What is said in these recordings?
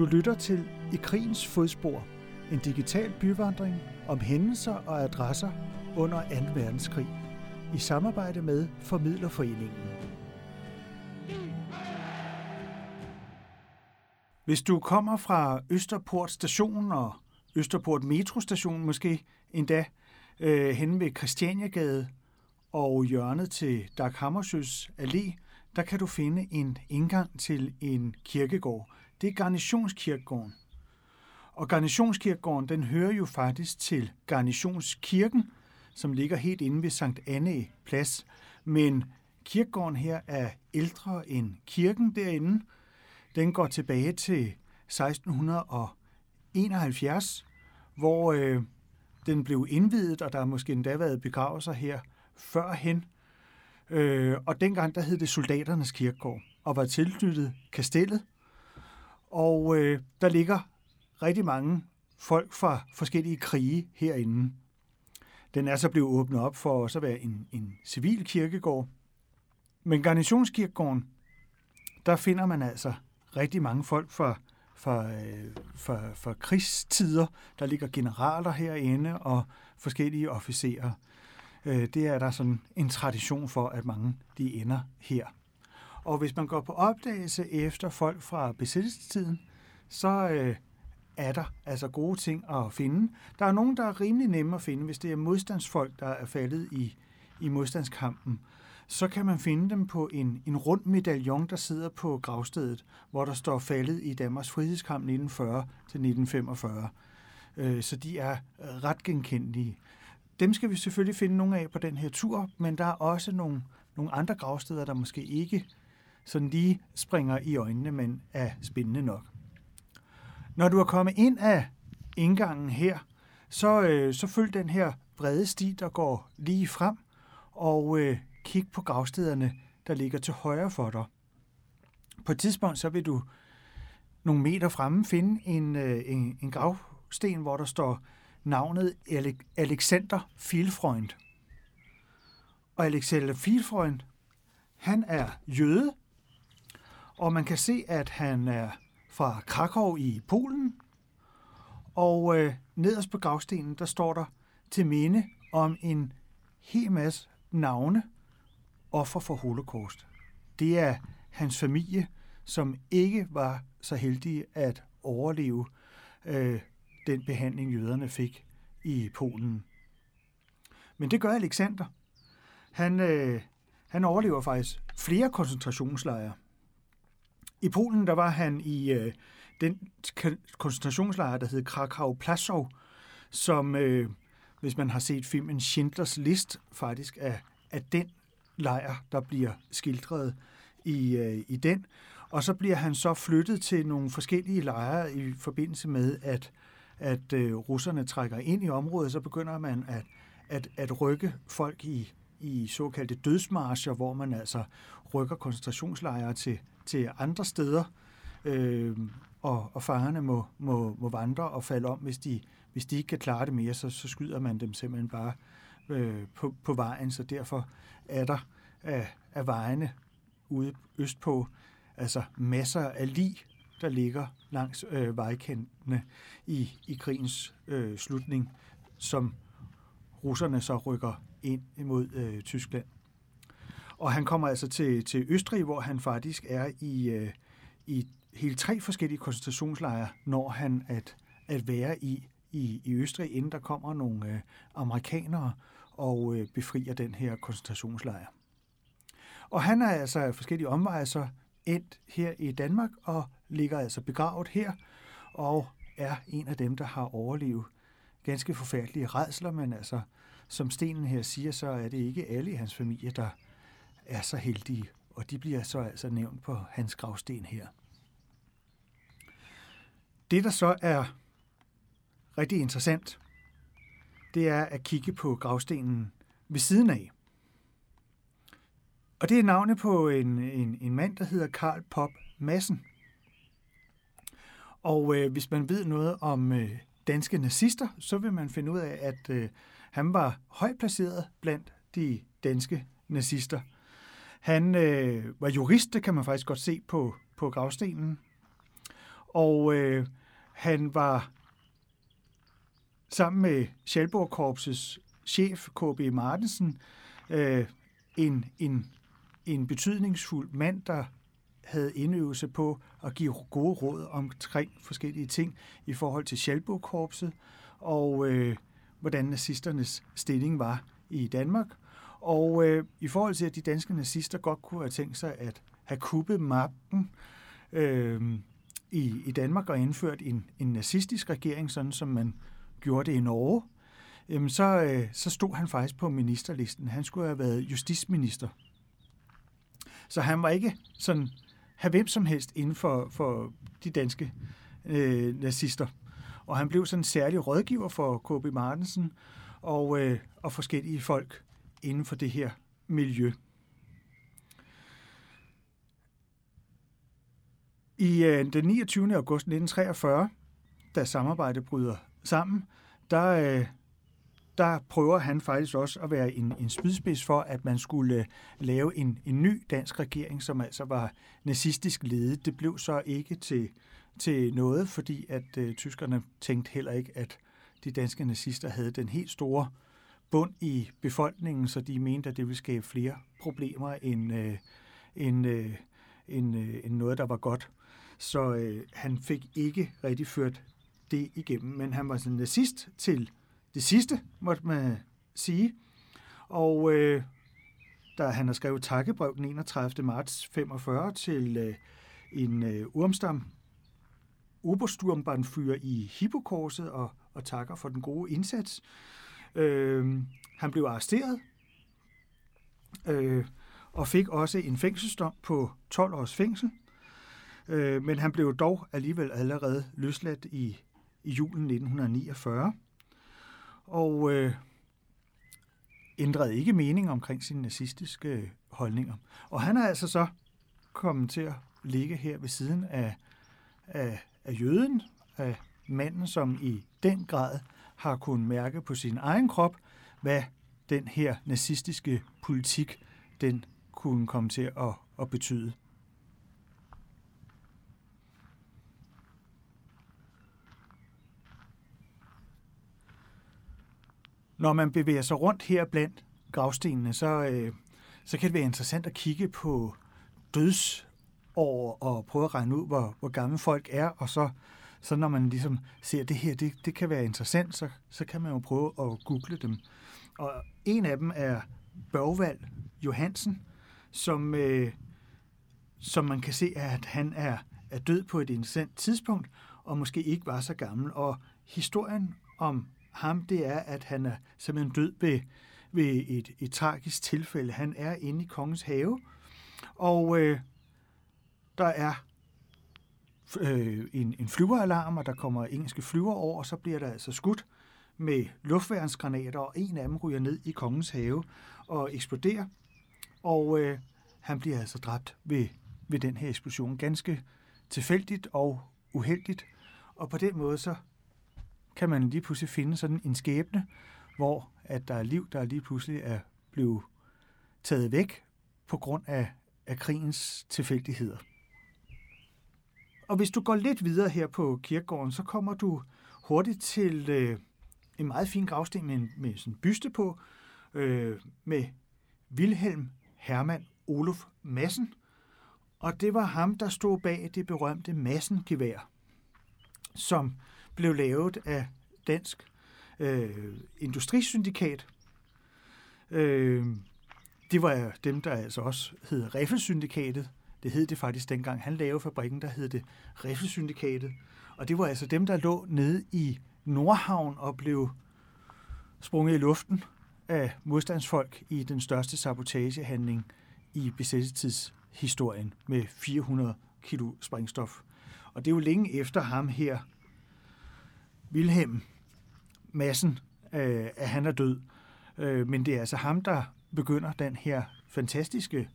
Du lytter til I krigens fodspor, en digital byvandring om hændelser og adresser under 2. verdenskrig, i samarbejde med Formidlerforeningen. Hvis du kommer fra Østerport station og Østerport metrostation måske endda, øh, hen ved Christianiagade og hjørnet til Dag Hammersøs Allé, der kan du finde en indgang til en kirkegård. Det er Garnitionskirkegården. Og Garnitionskirkegården, den hører jo faktisk til Garnitionskirken, som ligger helt inde ved Sankt Anne Plads. Men kirkegården her er ældre end kirken derinde. Den går tilbage til 1671, hvor øh, den blev indvidet, og der har måske endda været begravelser her førhen. Øh, og dengang der hed det Soldaternes Kirkegård, og var tilknyttet kastellet. Og øh, der ligger rigtig mange folk fra forskellige krige herinde. Den er så blevet åbnet op for også at være en, en civil kirkegård. Men garnitionskirkegården, der finder man altså rigtig mange folk fra, fra, øh, fra, fra krigstider. Der ligger generaler herinde og forskellige officerer. Øh, det er der sådan en tradition for, at mange de ender her. Og hvis man går på opdagelse efter folk fra besættelsestiden, så øh, er der altså gode ting at finde. Der er nogen, der er rimelig nemme at finde, hvis det er modstandsfolk, der er faldet i, i modstandskampen. Så kan man finde dem på en, en rund medaljon, der sidder på gravstedet, hvor der står faldet i Danmarks frihedskamp 1940 til 1945. Øh, så de er øh, ret genkendelige. Dem skal vi selvfølgelig finde nogle af på den her tur, men der er også nogle, nogle andre gravsteder, der måske ikke sådan lige springer i øjnene, men er spændende nok. Når du er kommet ind af indgangen her, så, øh, så følg den her brede sti, der går lige frem, og øh, kig på gravstederne, der ligger til højre for dig. På et tidspunkt så vil du nogle meter fremme finde en, øh, en, en gravsten, hvor der står navnet Alexander Filfreund. Og Alexander Filfreund, han er jøde, og man kan se, at han er fra Krakow i Polen. Og øh, nederst på gravstenen, der står der til minde om en hel masse navne offer for holocaust. Det er hans familie, som ikke var så heldige at overleve øh, den behandling, jøderne fik i Polen. Men det gør Alexander. Han, øh, han overlever faktisk flere koncentrationslejre. I Polen der var han i øh, den koncentrationslejr, der hed Krakow Plaszow, som, øh, hvis man har set filmen Schindlers List, faktisk er, er den lejr, der bliver skildret i, øh, i den. Og så bliver han så flyttet til nogle forskellige lejre i forbindelse med, at at øh, russerne trækker ind i området, så begynder man at, at, at rykke folk i, i såkaldte dødsmarscher, hvor man altså rykker koncentrationslejre til, til andre steder, øh, og, og fangerne må, må, må vandre og falde om, hvis de, hvis de ikke kan klare det mere, så, så skyder man dem simpelthen bare øh, på, på vejen, så derfor er der af, af vejene ude østpå altså masser af lig der ligger langs øh, vejkantene i, i krigens øh, slutning, som russerne så rykker ind imod øh, Tyskland. Og han kommer altså til, til Østrig, hvor han faktisk er i, øh, i hele tre forskellige koncentrationslejre, når han at, at være i, i, i Østrig, inden der kommer nogle øh, amerikanere og øh, befrier den her koncentrationslejr. Og han er altså af forskellige så endt her i Danmark og ligger altså begravet her og er en af dem, der har overlevet ganske forfærdelige redsler, men altså, som Stenen her siger, så er det ikke alle i hans familie, der er så heldige, og de bliver så altså nævnt på hans gravsten her. Det, der så er rigtig interessant, det er at kigge på gravstenen ved siden af. Og det er navnet på en, en, en mand, der hedder Karl Pop Madsen. Og øh, hvis man ved noget om øh, danske nazister, så vil man finde ud af, at øh, han var højt placeret blandt de danske nazister. Han øh, var jurist, det kan man faktisk godt se på, på gravstenen. Og øh, han var sammen med Schalborg Korpsets chef, KB Martensen, øh, en, en, en betydningsfuld mand, der havde indøvelse på at give gode råd omkring forskellige ting i forhold til Schalburg-korpset og øh, hvordan nazisternes stilling var i Danmark. Og øh, i forhold til, at de danske nazister godt kunne have tænkt sig at have kuppet magten øh, i, i Danmark og indført en, en nazistisk regering, sådan som man gjorde det i Norge, jamen så, øh, så stod han faktisk på ministerlisten. Han skulle have været justitsminister. Så han var ikke sådan have hvem som helst inden for, for de danske øh, nazister. Og han blev sådan en særlig rådgiver for K.B. Martensen og, øh, og forskellige folk inden for det her miljø. I øh, den 29. august 1943, da samarbejdet bryder sammen, der, øh, der prøver han faktisk også at være en, en spydspids for, at man skulle øh, lave en, en ny dansk regering, som altså var nazistisk ledet. Det blev så ikke til, til noget, fordi at øh, tyskerne tænkte heller ikke, at de danske nazister havde den helt store bund i befolkningen, så de mente, at det ville skabe flere problemer end, øh, end, øh, end, øh, end noget, der var godt. Så øh, han fik ikke rigtig ført det igennem, men han var sådan nazist til det sidste, måtte man sige. Og øh, da han har skrevet takkebrev den 31. marts 45 til øh, en øh, Urmstam Obersturmbandfyr i Hippokorset og, og takker for den gode indsats. Øh, han blev arresteret øh, og fik også en fængselsdom på 12 års fængsel. Øh, men han blev dog alligevel allerede løsladt i, i julen 1949 og øh, ændrede ikke mening omkring sine nazistiske holdninger. Og han er altså så kommet til at ligge her ved siden af, af, af jøden, af manden, som i den grad har kunnet mærke på sin egen krop, hvad den her nazistiske politik, den kunne komme til at, at betyde. Når man bevæger sig rundt her blandt gravstenene, så, øh, så kan det være interessant at kigge på dødsår og prøve at regne ud, hvor, hvor gamle folk er, og så, så når man ligesom ser det her, det, det kan være interessant, så, så kan man jo prøve at google dem. Og en af dem er Børgvald Johansen, som, øh, som man kan se, at han er, er død på et interessant tidspunkt, og måske ikke var så gammel. Og historien om ham, det er, at han er simpelthen død ved, ved et, et tragisk tilfælde. Han er inde i kongens have, og øh, der er øh, en, en flyveralarm, og der kommer engelske flyver over, og så bliver der altså skudt med luftværnsgranater, og en af dem ryger ned i kongens have og eksploderer. Og øh, han bliver altså dræbt ved, ved den her eksplosion. Ganske tilfældigt og uheldigt. Og på den måde så kan man lige pludselig finde sådan en skæbne, hvor at der er liv, der lige pludselig er blevet taget væk på grund af, af krigens tilfældigheder. Og hvis du går lidt videre her på kirkegården, så kommer du hurtigt til øh, en meget fin gravsten med, en, med sådan en byste på, øh, med Wilhelm Hermann Olof Massen. Og det var ham, der stod bag det berømte Massengevær, som blev lavet af Dansk øh, Industrisyndikat. Øh, det var dem, der altså også hed Riffelsyndikatet. Det hed det faktisk dengang. Han lavede fabrikken, der hed det Riffelsyndikatet. Og det var altså dem, der lå nede i Nordhavn og blev sprunget i luften af modstandsfolk i den største sabotagehandling i besættelseshistorien med 400 kilo sprængstof. Og det er jo længe efter ham her, Wilhelm Massen, øh, at han er død. Øh, men det er altså ham, der begynder den her fantastiske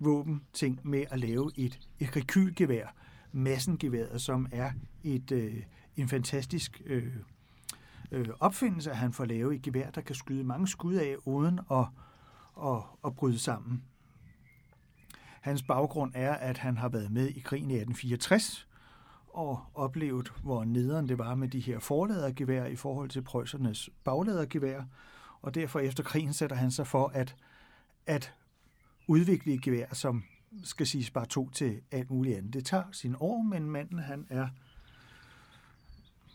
våbenting med at lave et, et rekylgevær, Massengeværet, som er et, øh, en fantastisk øh, øh, opfindelse, at han får lavet et gevær, der kan skyde mange skud af, uden at, at, at bryde sammen. Hans baggrund er, at han har været med i krigen i 1864, og oplevet, hvor nederen det var med de her forladergevær i forhold til prøjsernes bagladergevær, og derfor efter krigen sætter han sig for at, at udvikle et gevær, som skal siges bare to til alt muligt andet. Det tager sin år, men manden han er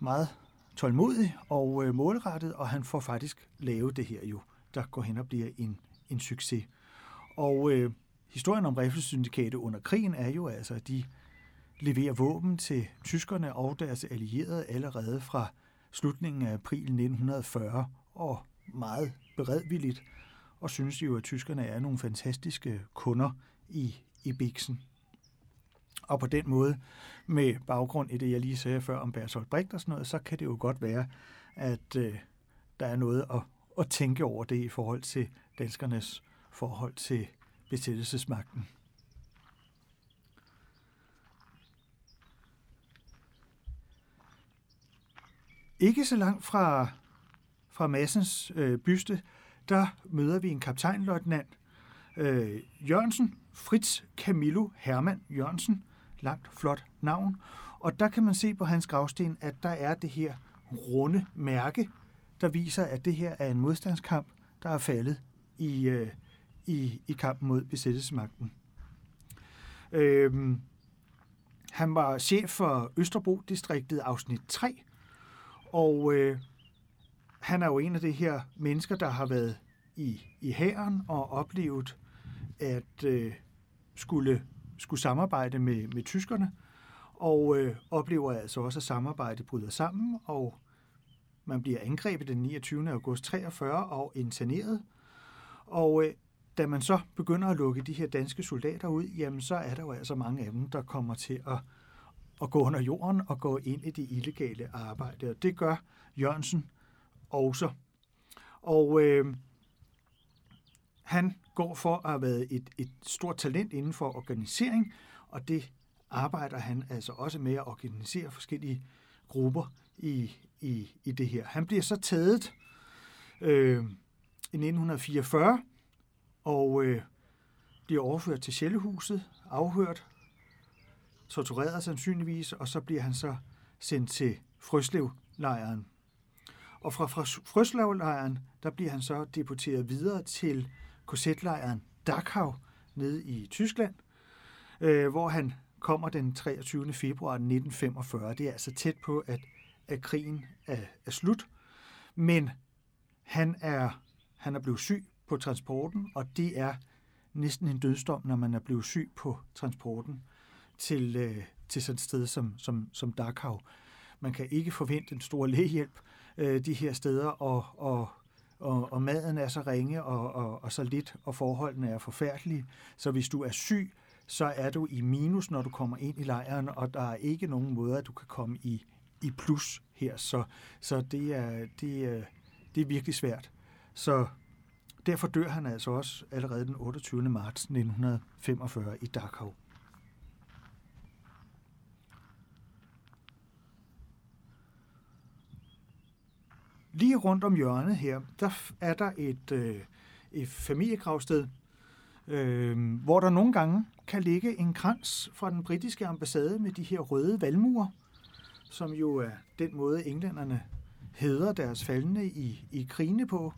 meget tålmodig og øh, målrettet, og han får faktisk lavet det her jo, der går hen og bliver en, en succes. Og øh, historien om Riffelsyndikatet under krigen er jo altså, at de leverer våben til tyskerne og deres allierede allerede fra slutningen af april 1940, og meget beredvilligt, og synes jo, at tyskerne er nogle fantastiske kunder i, i Bixen. Og på den måde, med baggrund i det, jeg lige sagde før om Bertolt Brecht og sådan noget, så kan det jo godt være, at øh, der er noget at, at tænke over det i forhold til danskernes forhold til besættelsesmagten. Ikke så langt fra, fra Massens øh, byste, der møder vi en kaptajnløjtnant, øh, Jørgensen, Fritz Camillo Hermann Jørgensen, langt flot navn, og der kan man se på hans gravsten, at der er det her runde mærke, der viser, at det her er en modstandskamp, der er faldet i, øh, i, i kampen mod besættelsesmagten. Øhm, han var chef for Østerbro-distriktet afsnit 3, og øh, han er jo en af de her mennesker, der har været i, i hæren og oplevet at øh, skulle, skulle samarbejde med, med tyskerne, og øh, oplever altså også, at samarbejdet bryder sammen, og man bliver angrebet den 29. august 43 og interneret. Og øh, da man så begynder at lukke de her danske soldater ud, jamen så er der jo altså mange af dem, der kommer til at, at gå under jorden og gå ind i det illegale arbejde. Og det gør Jørgensen også. Og øh, han går for at have været et, et stort talent inden for organisering, og det arbejder han altså også med at organisere forskellige grupper i, i, i det her. Han bliver så taget øh, i 1944 og øh, bliver overført til Sjællehuset, afhørt, tortureret sandsynligvis, og så bliver han så sendt til Frøslevlejren. lejren og fra Frøslavlejren, der bliver han så deporteret videre til korsetlejren Dachau nede i Tyskland, øh, hvor han kommer den 23. februar 1945. Det er altså tæt på, at, at krigen er, er slut. Men han er, han er blevet syg på transporten, og det er næsten en dødsdom, når man er blevet syg på transporten til, øh, til sådan et sted som, som, som Dachau. Man kan ikke forvente en stor lægehjælp øh, de her steder, og, og og, og maden er så ringe og, og, og så lidt, og forholdene er forfærdelige. Så hvis du er syg, så er du i minus, når du kommer ind i lejren, og der er ikke nogen måde, at du kan komme i, i plus her. Så, så det, er, det, er, det er virkelig svært. Så derfor dør han altså også allerede den 28. marts 1945 i Dachau. Lige rundt om hjørnet her, der er der et, øh, et familiegravsted, øh, hvor der nogle gange kan ligge en krans fra den britiske ambassade med de her røde valmuer, som jo er den måde, englænderne hedder deres faldende i, i krigene på.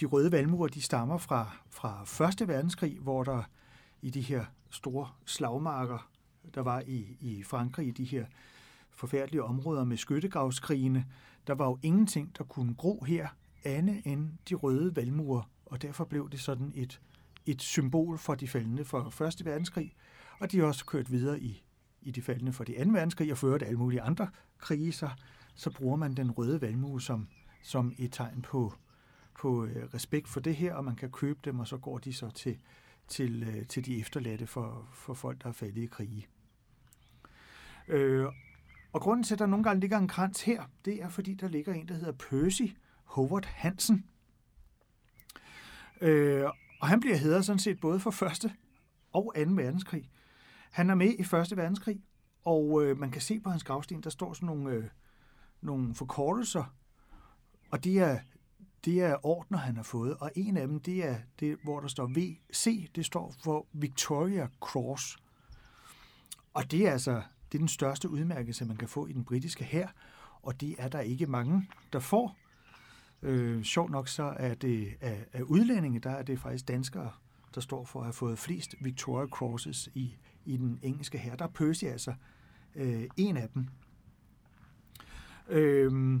De røde valmuer, de stammer fra, fra 1. verdenskrig, hvor der i de her store slagmarker, der var i, i Frankrig, i de her forfærdelige områder med skyttegravskrigene, der var jo ingenting, der kunne gro her, andet end de røde valmuer, og derfor blev det sådan et, et symbol for de faldende for 1. verdenskrig, og de er også kørt videre i, i de faldende for de 2. verdenskrig, og ført alle mulige andre krige, så, så bruger man den røde valmue som, som et tegn på, på øh, respekt for det her, og man kan købe dem, og så går de så til, til, øh, til de efterladte for, for folk, der er faldet i krige. Øh, og grunden til, at der nogle gange ligger en krans her, det er, fordi der ligger en, der hedder Percy Howard Hansen. Øh, og han bliver hedret sådan set både for første og 2. verdenskrig. Han er med i første verdenskrig, og øh, man kan se på hans gravsten, der står sådan nogle, øh, nogle forkortelser, og det er, det er ordner, han har fået, og en af dem, det er det, hvor der står VC, det står for Victoria Cross. Og det er altså det er den største udmærkelse, man kan få i den britiske hær, og det er der ikke mange, der får. Øh, sjovt nok så er det af, af udlændinge, der er det faktisk danskere, der står for at have fået flest Victoria Crosses i, i den engelske hær. Der er Percy altså øh, en af dem. Øh,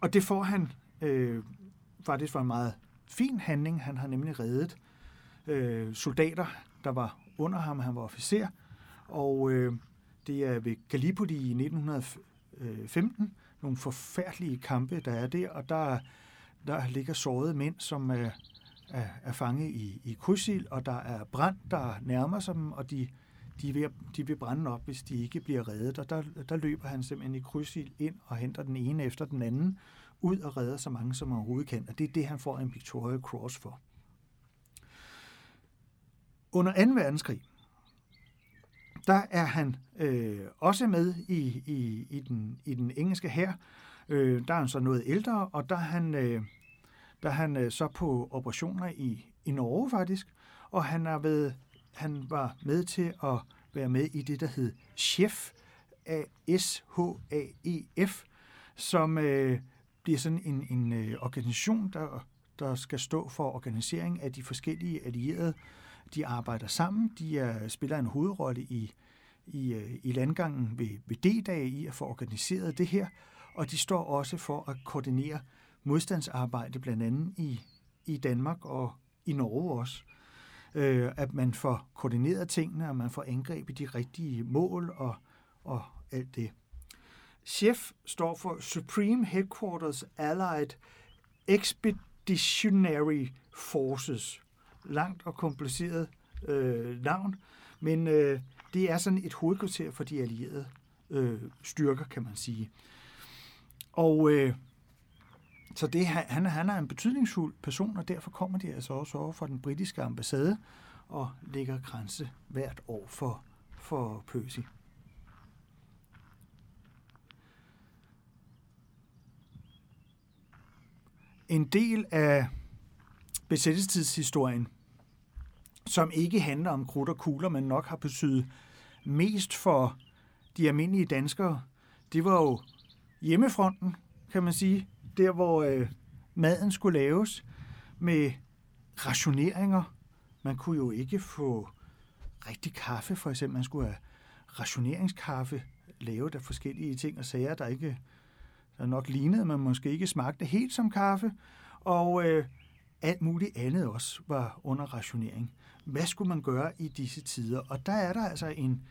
og det får han øh, faktisk for en meget fin handling. Han har nemlig reddet øh, soldater, der var under ham. Han var officer, og øh, det er ved Gallipoli i 1915, nogle forfærdelige kampe, der er der, og der, der ligger sårede mænd, som er, er, er fanget i, i krydsild, og der er brand, der nærmer sig dem, og de, de, er ved, de vil brænde op, hvis de ikke bliver reddet. Og der, der løber han simpelthen i krydsild ind og henter den ene efter den anden, ud og redder så mange som overhovedet kan. Og det er det, han får en Victoria Cross for. Under 2. verdenskrig, der er han øh, også med i, i, i, den, i den engelske her. Øh, der er han så noget ældre, og der er han, øh, der er han øh, så på operationer i, i Norge faktisk, og han, er ved, han var med til at være med i det, der hed Chef, S-H-A-E-F, som øh, bliver sådan en, en øh, organisation, der, der skal stå for organisering af de forskellige allierede de arbejder sammen, de er, spiller en hovedrolle i, i, øh, i landgangen ved, ved D-dag i at få organiseret det her, og de står også for at koordinere modstandsarbejde blandt andet i, i Danmark og i Norge også. Øh, at man får koordineret tingene, og man får angrebet de rigtige mål og, og alt det. Chef står for Supreme Headquarters Allied Expeditionary Forces langt og kompliceret øh, navn, men øh, det er sådan et hovedkvarter for de allierede øh, styrker, kan man sige. Og øh, så det, han, han er en betydningsfuld person, og derfor kommer de altså også over fra den britiske ambassade og lægger grænse hvert år for, for Percy. En del af besættelsestidshistorien som ikke handler om krudt og kugler, men nok har betydet mest for de almindelige danskere, det var jo hjemmefronten, kan man sige. Der, hvor øh, maden skulle laves med rationeringer. Man kunne jo ikke få rigtig kaffe, for eksempel. Man skulle have rationeringskaffe lavet af forskellige ting og sager, der ikke der nok lignede, men måske ikke smagte helt som kaffe. Og øh, alt muligt andet også var under rationering hvad skulle man gøre i disse tider? Og der er der altså en,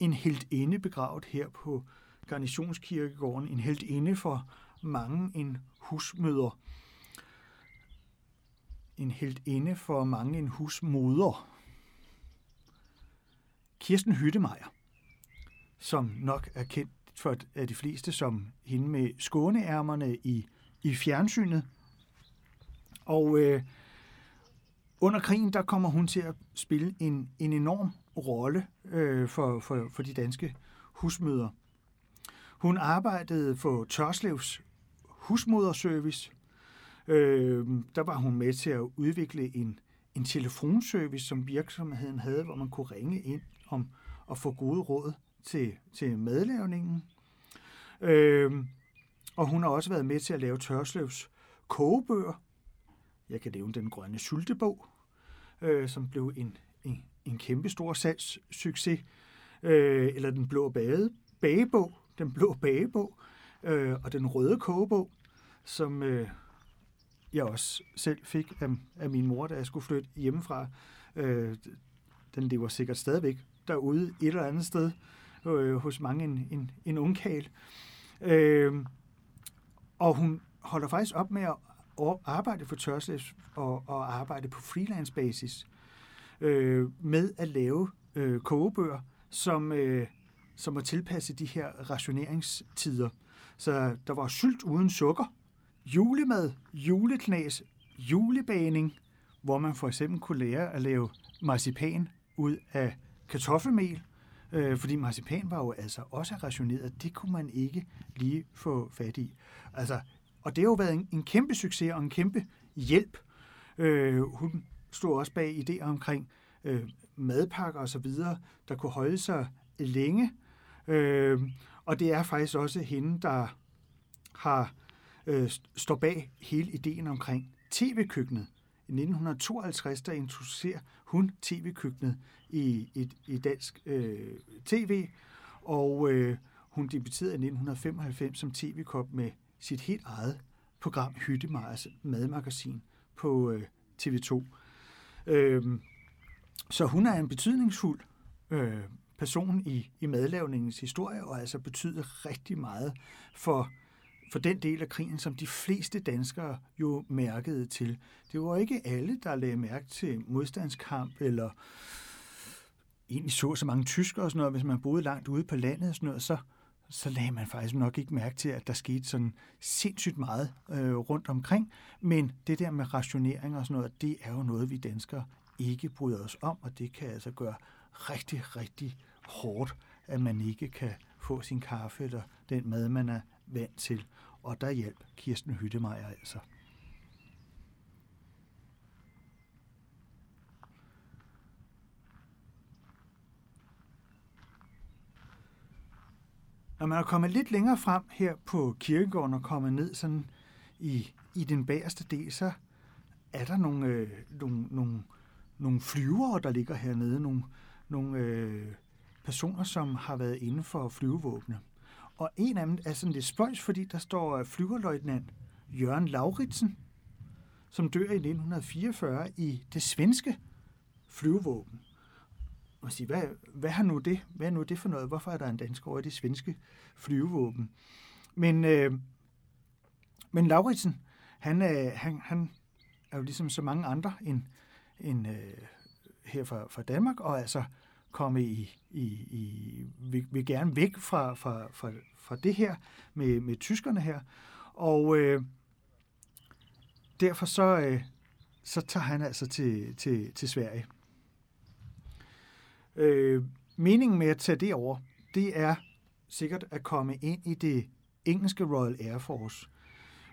en helt inde begravet her på Garnitionskirkegården, en helt inde for mange en husmøder. En helt inde for mange en husmoder. Kirsten Hyttemeier, som nok er kendt for af de fleste som hende med skåneærmerne i, i fjernsynet. Og øh, under krigen, der kommer hun til at spille en, en enorm rolle øh, for, for, for de danske husmøder. Hun arbejdede for Tørslevs husmoderservice. Øh, der var hun med til at udvikle en, en telefonservice, som virksomheden havde, hvor man kunne ringe ind om at få gode råd til, til madlavningen. Øh, og hun har også været med til at lave Tørslevs kogebøger. Jeg kan nævne den grønne syltebog, øh, som blev en, en, en kæmpe stor salgssucces, øh, eller den blå bage, bagebog, den blå bagebog, øh, og den røde kogebog, som øh, jeg også selv fik af, af min mor, da jeg skulle flytte hjemmefra. Øh, den lever sikkert stadigvæk derude et eller andet sted øh, hos mange en, en, en ungkal. Øh, og hun holder faktisk op med at arbejde for Tørslæs og, og arbejde på freelance basis øh, med at lave øh, kogebøger, som, øh, som var tilpasset de her rationeringstider. Så der var sylt uden sukker, julemad, juleknas, julebaning, hvor man for eksempel kunne lære at lave marcipan ud af kartoffelmel, øh, fordi marcipan var jo altså også rationeret. Det kunne man ikke lige få fat i. Altså, og det har jo været en, en kæmpe succes og en kæmpe hjælp. Øh, hun stod også bag idéer omkring øh, madpakker osv., der kunne holde sig længe. Øh, og det er faktisk også hende, der har øh, står bag hele ideen omkring tv-køkkenet. I 1952 der introducerer hun tv-køkkenet i, i, i dansk øh, tv, og øh, hun debuterede i 1995 som tv-kop med sit helt eget program Hyttemajers madmagasin på øh, TV2. Øh, så hun er en betydningsfuld øh, person i, i madlavningens historie, og altså betyder rigtig meget for, for den del af krigen, som de fleste danskere jo mærkede til. Det var ikke alle, der lagde mærke til modstandskamp, eller egentlig så så mange tyskere og sådan noget, hvis man boede langt ude på landet og sådan noget, så, så lagde man faktisk nok ikke mærke til, at der skete sådan sindssygt meget øh, rundt omkring. Men det der med rationering og sådan noget, det er jo noget, vi danskere ikke bryder os om, og det kan altså gøre rigtig, rigtig hårdt, at man ikke kan få sin kaffe eller den mad, man er vant til. Og der hjælp Kirsten Hyttemeier altså. Når man er kommet lidt længere frem her på kirkegården og kommet ned sådan i, i den bagerste del, så er der nogle, øh, nogle, nogle, nogle flyvere, der ligger hernede, nogle, nogle øh, personer, som har været inden for flyvevåbne. Og en af dem er sådan lidt spøjs, fordi der står øh, flyverløjtnant Jørgen Lauritsen, som dør i 1944 i det svenske flyvevåben. Og sige, hvad, hvad, har nu det? hvad er nu det for noget? Hvorfor er der en dansk over i det svenske flyvevåben? Men, øh, men Lauritsen, han, øh, han, han er jo ligesom så mange andre end, end øh, her fra, fra Danmark, og altså komme i, i, i vil, vil gerne væk fra, fra, fra, fra det her med, med tyskerne her. Og øh, derfor så, øh, så tager han altså til, til, til Sverige. Øh, meningen med at tage det over, det er sikkert at komme ind i det engelske Royal Air Force.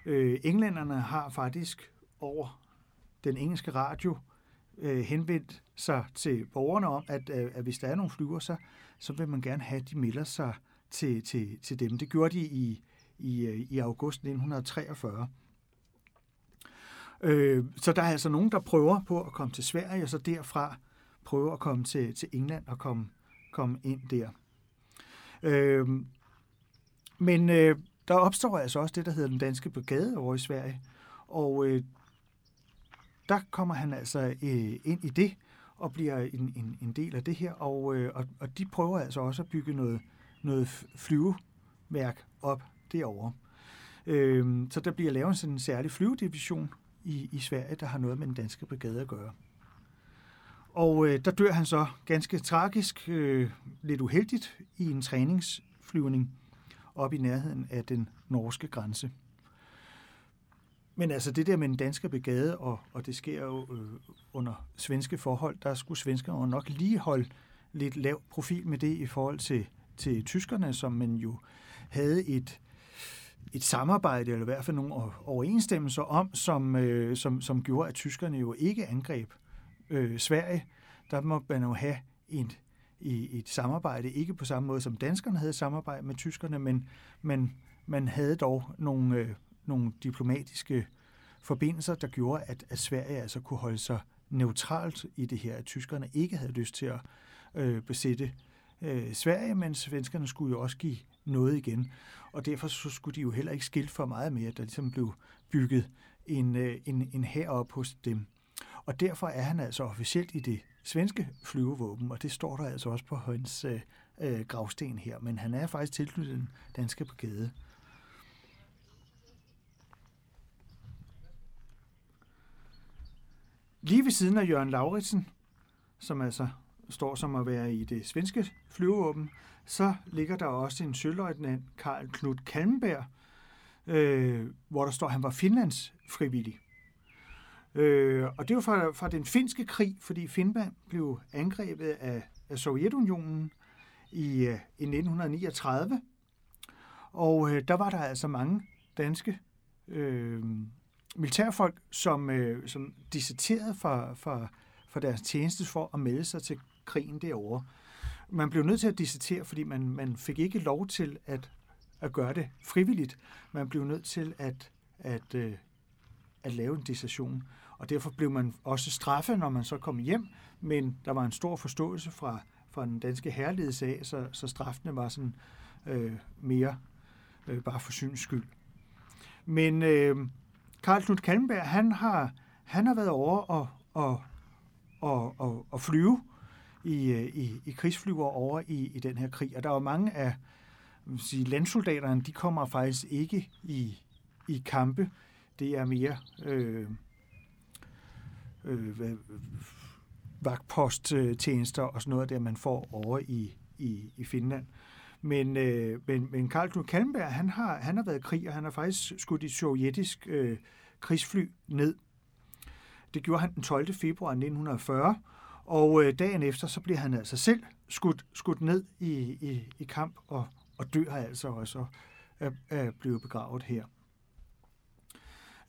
Øh, englænderne har faktisk over den engelske radio øh, henvendt sig til borgerne om, at, øh, at hvis der er nogle flyver, så, så vil man gerne have, at de melder sig til, til, til dem. Det gjorde de i, i, øh, i august 1943. Øh, så der er altså nogen, der prøver på at komme til Sverige, og så derfra prøve at komme til, til England og komme, komme ind der. Øh, men øh, der opstår altså også det, der hedder den danske brigade over i Sverige, og øh, der kommer han altså øh, ind i det og bliver en, en, en del af det her, og, øh, og, og de prøver altså også at bygge noget, noget flyveværk op derovre. Øh, så der bliver lavet sådan en særlig flyvedivision i, i Sverige, der har noget med den danske brigade at gøre. Og øh, der dør han så ganske tragisk, øh, lidt uheldigt, i en træningsflyvning op i nærheden af den norske grænse. Men altså det der med den danske brigade, og, og det sker jo øh, under svenske forhold, der skulle svenskerne nok lige holde lidt lav profil med det i forhold til, til tyskerne, som man jo havde et, et samarbejde, eller i hvert fald nogle overensstemmelser om, som, øh, som, som gjorde, at tyskerne jo ikke angreb øh, Sverige. Der må man jo have et, i et samarbejde, ikke på samme måde som danskerne havde samarbejde med tyskerne, men, men man havde dog nogle, øh, nogle diplomatiske forbindelser, der gjorde, at, at Sverige altså kunne holde sig neutralt i det her, at tyskerne ikke havde lyst til at øh, besætte øh, Sverige, men svenskerne skulle jo også give noget igen. Og derfor så skulle de jo heller ikke skilte for meget mere, der ligesom blev bygget en, øh, en, en herop hos dem. Og derfor er han altså officielt i det svenske flyvevåben, og det står der altså også på hans øh, øh, gravsten her, men han er faktisk tilknyttet den danske brigade. Lige ved siden af Jørgen Lauritsen, som altså står som at være i det svenske flyvevåben, så ligger der også en søløjtnant, Karl Knud Kalmberg, øh, hvor der står, at han var Finlands frivillig. Øh, og det var fra, fra den finske krig, fordi Finland blev angrebet af, af Sovjetunionen i, øh, i 1939. Og øh, der var der altså mange danske øh, militærfolk, som, øh, som disserterede fra, fra, fra deres tjeneste for at melde sig til krigen derovre. man blev nødt til at dissertere, fordi man, man fik ikke lov til at, at gøre det frivilligt. Man blev nødt til at, at, øh, at lave en dissertation. Og derfor blev man også straffet, når man så kom hjem, men der var en stor forståelse fra, fra den danske herledes af, så, så straffene var sådan øh, mere øh, bare for syns skyld. Men øh, Karl Knud Kallenberg, han har, han har været over og, og, og, og, og flyve i, øh, i, i krigsflyver over i, i den her krig. Og der var mange af sige, landsoldaterne, de kommer faktisk ikke i, i kampe. Det er mere øh, øh, vagtposttjenester og sådan noget der, man får over i, i, i Finland. Men, øh, men, men Karl Knud Kalmberg, han har, han har været i krig, og han har faktisk skudt et sovjetisk øh, krigsfly ned. Det gjorde han den 12. februar 1940, og øh, dagen efter, så bliver han altså selv skudt, skudt ned i, i, i kamp, og, og dør altså også og er, er blevet begravet her.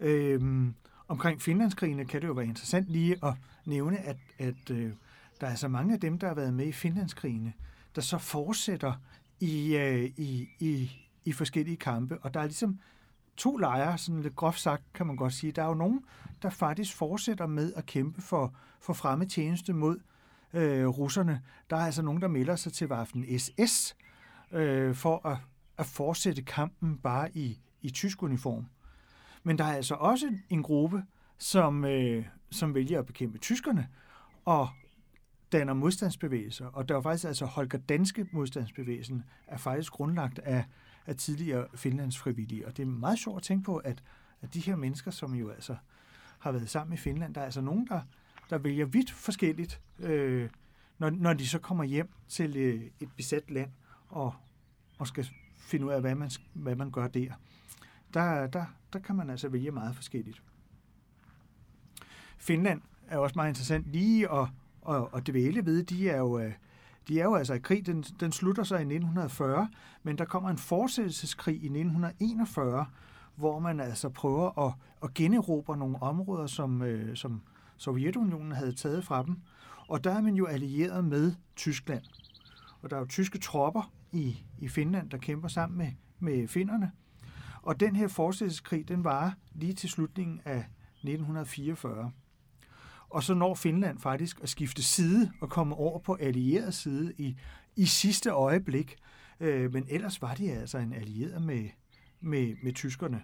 Øhm, omkring Finlandskrigene kan det jo være interessant lige at nævne, at, at øh, der er så mange af dem, der har været med i Finlandskrigene, der så fortsætter i, øh, i, i, i forskellige kampe. Og der er ligesom to lejre, sådan lidt groft sagt, kan man godt sige. Der er jo nogen, der faktisk fortsætter med at kæmpe for, for fremme tjeneste mod øh, russerne. Der er altså nogen, der melder sig til Waffen SS øh, for at, at fortsætte kampen bare i, i tysk uniform. Men der er altså også en gruppe, som, øh, som vælger at bekæmpe tyskerne og danner modstandsbevægelser. Og der er faktisk altså Holger Danske modstandsbevægelsen er faktisk grundlagt af, af tidligere Finlands frivillige. Og det er meget sjovt at tænke på, at, at de her mennesker, som jo altså har været sammen i Finland, der er altså nogen, der, der vælger vidt forskelligt, øh, når, når de så kommer hjem til øh, et besat land og, og skal finde ud af, hvad man, hvad man gør der. Der, der. der kan man altså vælge meget forskelligt. Finland er også meget interessant lige at, at, at dvæle ved. De er jo, øh, de er jo altså i krig. Den, den slutter sig i 1940, men der kommer en fortsættelseskrig i 1941, hvor man altså prøver at, at generobre nogle områder, som, øh, som Sovjetunionen havde taget fra dem. Og der er man jo allieret med Tyskland. Og der er jo tyske tropper i, i Finland, der kæmper sammen med, med finnerne. Og den her fortsættelseskrig, den var lige til slutningen af 1944. Og så når Finland faktisk at skifte side og komme over på allieret side i, i sidste øjeblik. Øh, men ellers var de altså en allieret med, med, med tyskerne.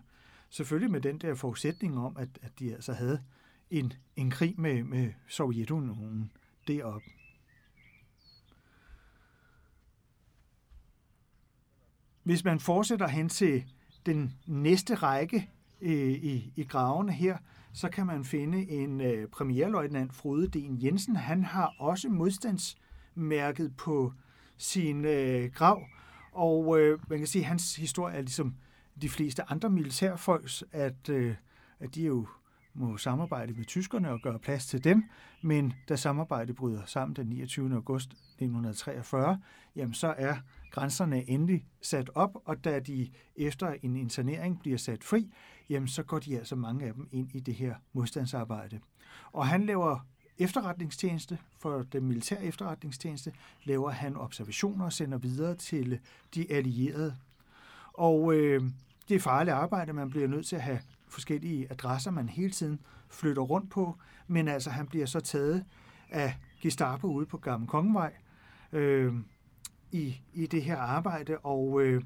Selvfølgelig med den der forudsætning om, at, at de altså havde en, en krig med, med Sovjetunionen deroppe. Hvis man fortsætter hen til den næste række øh, i, i gravene her, så kan man finde en øh, premierløjtnant Frode Den Jensen. Han har også modstandsmærket på sin øh, grav, og øh, man kan sige, at hans historie er ligesom de fleste andre militærfolks, at, øh, at de jo må samarbejde med tyskerne og gøre plads til dem, men da samarbejdet bryder sammen den 29. august 1943, jamen så er grænserne endelig sat op, og da de efter en internering bliver sat fri, jamen så går de altså mange af dem ind i det her modstandsarbejde. Og han laver efterretningstjeneste, for den militære efterretningstjeneste, laver han observationer og sender videre til de allierede. Og øh, det er farligt arbejde, man bliver nødt til at have forskellige adresser, man hele tiden flytter rundt på, men altså han bliver så taget af Gestapo ude på Gamle Kongevej øh, i, i det her arbejde og øh,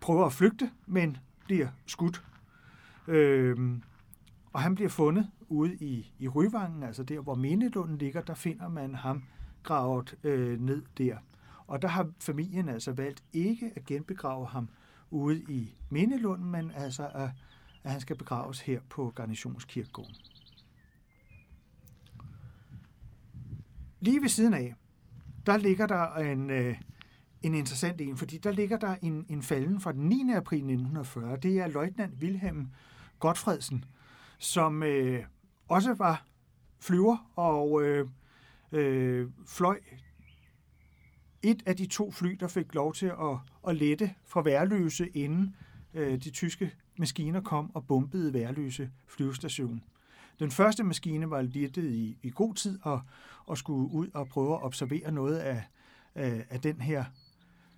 prøver at flygte, men bliver skudt. Øh, og han bliver fundet ude i, i Ryvangen, altså der, hvor Mindelunden ligger, der finder man ham gravet øh, ned der. Og der har familien altså valgt ikke at genbegrave ham ude i Mindelunden, men altså at at han skal begraves her på Garnitionskirkegården. Lige ved siden af, der ligger der en, øh, en interessant en, fordi der ligger der en, en falden fra den 9. april 1940. Det er løjtnant Wilhelm Godfredsen, som øh, også var flyver og øh, øh, fløj et af de to fly, der fik lov til at, at lette fra værløse, inden øh, de tyske maskiner kom og bombede Værløse flyvestation. Den første maskine var lettet i, i god tid og, og skulle ud og prøve at observere noget af, af, af den her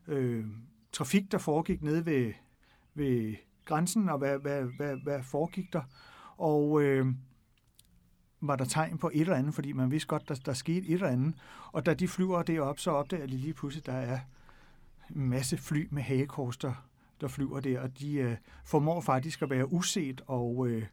øh, trafik, der foregik nede ved, ved grænsen, og hvad, hvad, hvad, hvad foregik der. Og øh, var der tegn på et eller andet, fordi man vidste godt, der, der skete et eller andet. Og da de flyver derop, så opdager de lige pludselig, der er en masse fly med hagekors, der, der flyver der, og de øh, formår faktisk at være uset og, øh,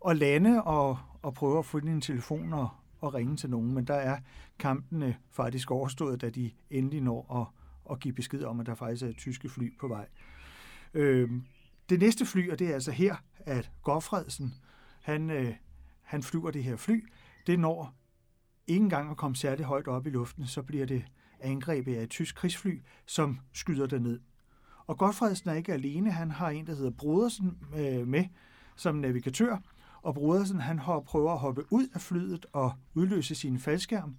og lande og, og prøve at få en telefon og, og ringe til nogen. Men der er kampene øh, faktisk overstået, da de endelig når at, at give besked om, at der faktisk er et tyske fly på vej. Øh, det næste fly, og det er altså her, at Goffredsen, han, øh, han flyver det her fly. Det når ikke engang at komme særlig højt op i luften, så bliver det angrebet af et tysk krigsfly, som skyder det ned. Og Godfredsen er ikke alene, han har en, der hedder Brodersen øh, med som navigatør, og Brodersen han har prøver at hoppe ud af flyet og udløse sin faldskærm,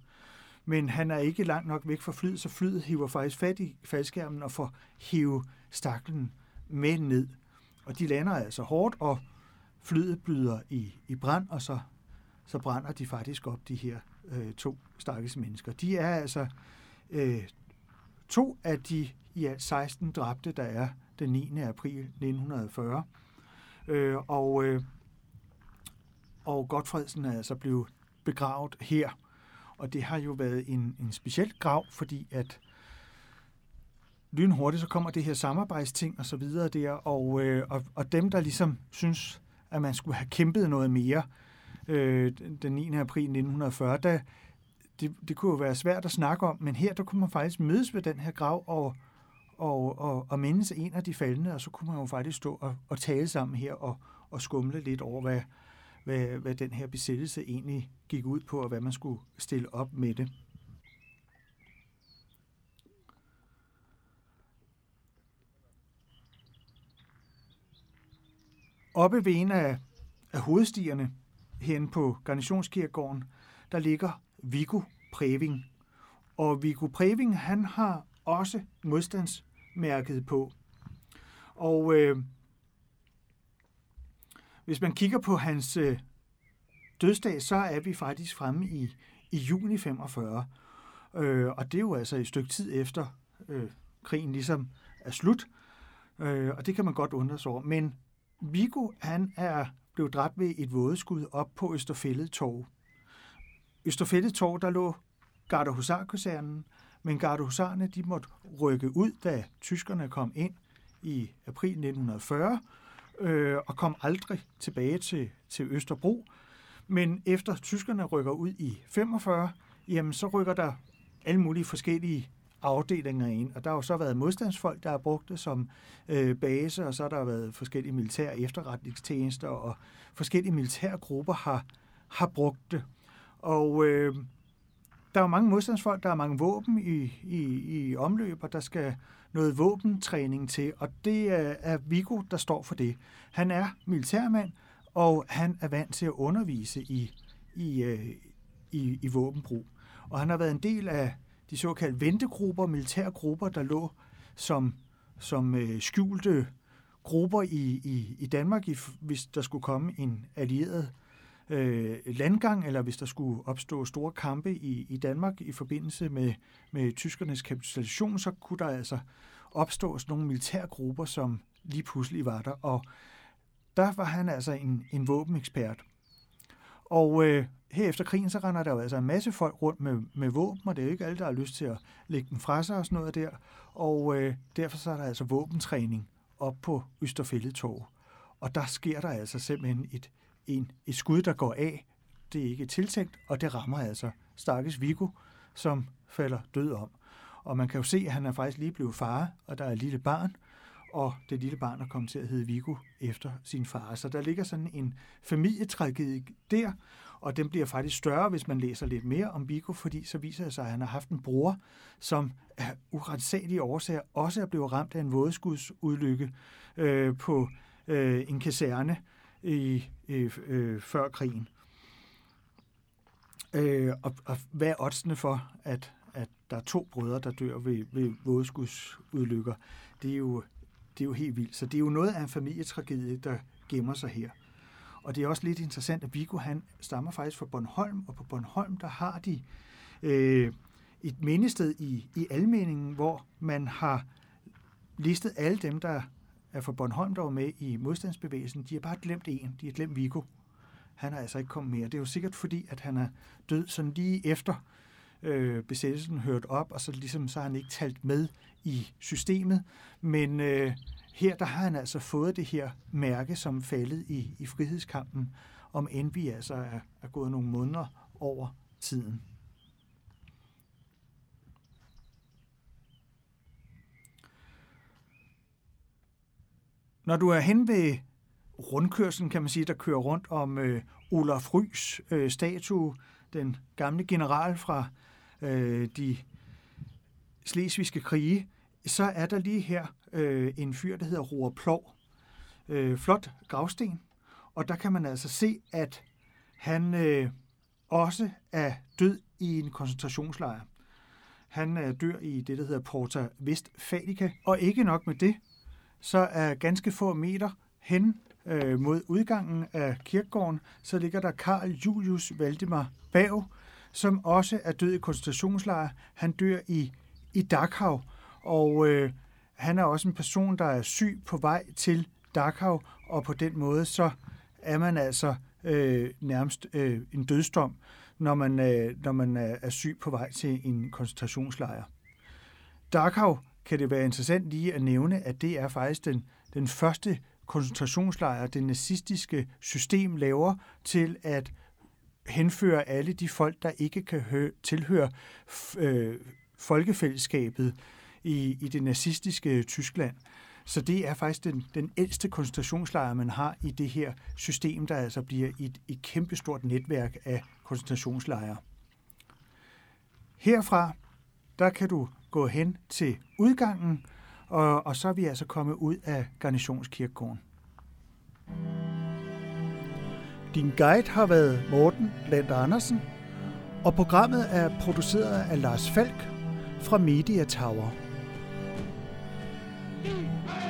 men han er ikke langt nok væk fra flyet, så flyet hiver faktisk fat i faldskærmen og får hive staklen med ned. Og de lander altså hårdt, og flyet byder i, i brand, og så, så brænder de faktisk op, de her øh, to stakkels mennesker. De er altså øh, to af de i alt 16 dræbte, der er den 9. april 1940. Øh, og, øh, og Godfredsen er altså blevet begravet her. Og det har jo været en, en speciel grav, fordi at lynhurtigt så kommer det her samarbejdsting og så videre der, og, øh, og, og dem, der ligesom synes, at man skulle have kæmpet noget mere øh, den 9. april 1940, da, det, det kunne jo være svært at snakke om, men her der kunne man faktisk mødes ved den her grav og, og, og, og mindes en af de faldende, og så kunne man jo faktisk stå og, og tale sammen her og, og skumle lidt over, hvad, hvad, hvad den her besættelse egentlig gik ud på, og hvad man skulle stille op med det. Oppe ved en af, af hovedstierne hen på garnitionskirkegården, der ligger Viggo Preving. Og Viggo Preving, han har også modstandsmærket på. Og øh, hvis man kigger på hans øh, dødsdag, så er vi faktisk fremme i, i juni 45. Øh, og det er jo altså et stykke tid efter øh, krigen ligesom er slut. Øh, og det kan man godt undre sig over. Men Vigo, han er blevet dræbt ved et vådeskud op på Østerfældet Torv. Østerfældet Torv, der lå Gardehusarkasernen, men Gardehusarerne de måtte rykke ud, da tyskerne kom ind i april 1940, øh, og kom aldrig tilbage til, til Østerbro. Men efter tyskerne rykker ud i 45, jamen så rykker der alle mulige forskellige afdelinger ind, og der har jo så været modstandsfolk, der har brugt det som øh, base, og så har der været forskellige militære efterretningstjenester, og forskellige militære grupper har, har brugt det. Og øh, der er mange modstandsfolk, der er mange våben i, i, i omløb, og der skal noget våbentræning til, og det er, er der står for det. Han er militærmand, og han er vant til at undervise i, i, øh, i, i våbenbrug. Og han har været en del af de såkaldte ventegrupper, militærgrupper, der lå som, som øh, skjulte grupper i, i, i Danmark, i, hvis der skulle komme en allieret øh, landgang, eller hvis der skulle opstå store kampe i, i Danmark i forbindelse med, med tyskernes kapitulation, så kunne der altså opstå sådan nogle militære grupper, som lige pludselig var der. Og der var han altså en, en våbenekspert. Og øh, her efter krigen, så render der jo altså en masse folk rundt med, med våben, og det er jo ikke alle, der har lyst til at lægge den fra sig og sådan noget der. Og øh, derfor så er der altså våbentræning op på Østerfældetorv. Og der sker der altså simpelthen et, en, et skud, der går af. Det er ikke tiltænkt, og det rammer altså Stakkes Vigo, som falder død om. Og man kan jo se, at han er faktisk lige blevet far, og der er et lille barn, og det lille barn er kommet til at hedde Vigo efter sin far. Så der ligger sådan en familietragedie der, og den bliver faktisk større, hvis man læser lidt mere om Vigo, fordi så viser det sig, at han har haft en bror, som af uretsagelige årsager også er blevet ramt af en vådeskudsudlykke øh, på øh, en kaserne i, øh, øh, før krigen. Øh, og, og hvad er oddsene for, at, at der er to brødre, der dør ved, ved vådeskudsudlykker? Det er, jo, det er jo helt vildt. Så det er jo noget af en familietragedie, der gemmer sig her. Og det er også lidt interessant, at Viggo han stammer faktisk fra Bornholm, og på Bornholm, der har de øh, et mindested i, i Almeningen, hvor man har listet alle dem, der er fra Bornholm, der var med i modstandsbevægelsen. De har bare glemt en. De har glemt Vigo. Han er altså ikke kommet mere. Det er jo sikkert fordi, at han er død sådan lige efter øh, besættelsen hørt op, og så ligesom så har han ikke talt med i systemet. Men øh, her der har han altså fået det her mærke, som faldet i, i frihedskampen, om end vi altså er, er gået nogle måneder over tiden. Når du er hen ved rundkørslen, kan man sige, der kører rundt om øh, Olaf Rys øh, statue, den gamle general fra øh, de slesvigske krige, så er der lige her øh, en fyr, der hedder Roar Plov. Øh, flot gravsten. Og der kan man altså se, at han øh, også er død i en koncentrationslejr. Han er dør i det, der hedder Porta Westfalica. Og ikke nok med det, så er ganske få meter hen øh, mod udgangen af kirkegården, så ligger der Karl Julius Valdemar Bav, som også er død i koncentrationslejr. Han dør i, i Dachau, og øh, han er også en person, der er syg på vej til Dachau, og på den måde så er man altså øh, nærmest øh, en dødsdom, når man, øh, når man er syg på vej til en koncentrationslejr. Dachau kan det være interessant lige at nævne, at det er faktisk den, den første koncentrationslejr, det nazistiske system laver til at henføre alle de folk, der ikke kan hø- tilhøre øh, folkefællesskabet i, i det nazistiske Tyskland. Så det er faktisk den, den ældste koncentrationslejr, man har i det her system, der altså bliver et, et kæmpestort netværk af koncentrationslejre. Herfra, der kan du gå hen til udgangen, og, og så er vi altså kommet ud af garnitionskirkegården. Din guide har været Morten Land Andersen, og programmet er produceret af Lars Falk fra Media Tower. Hey!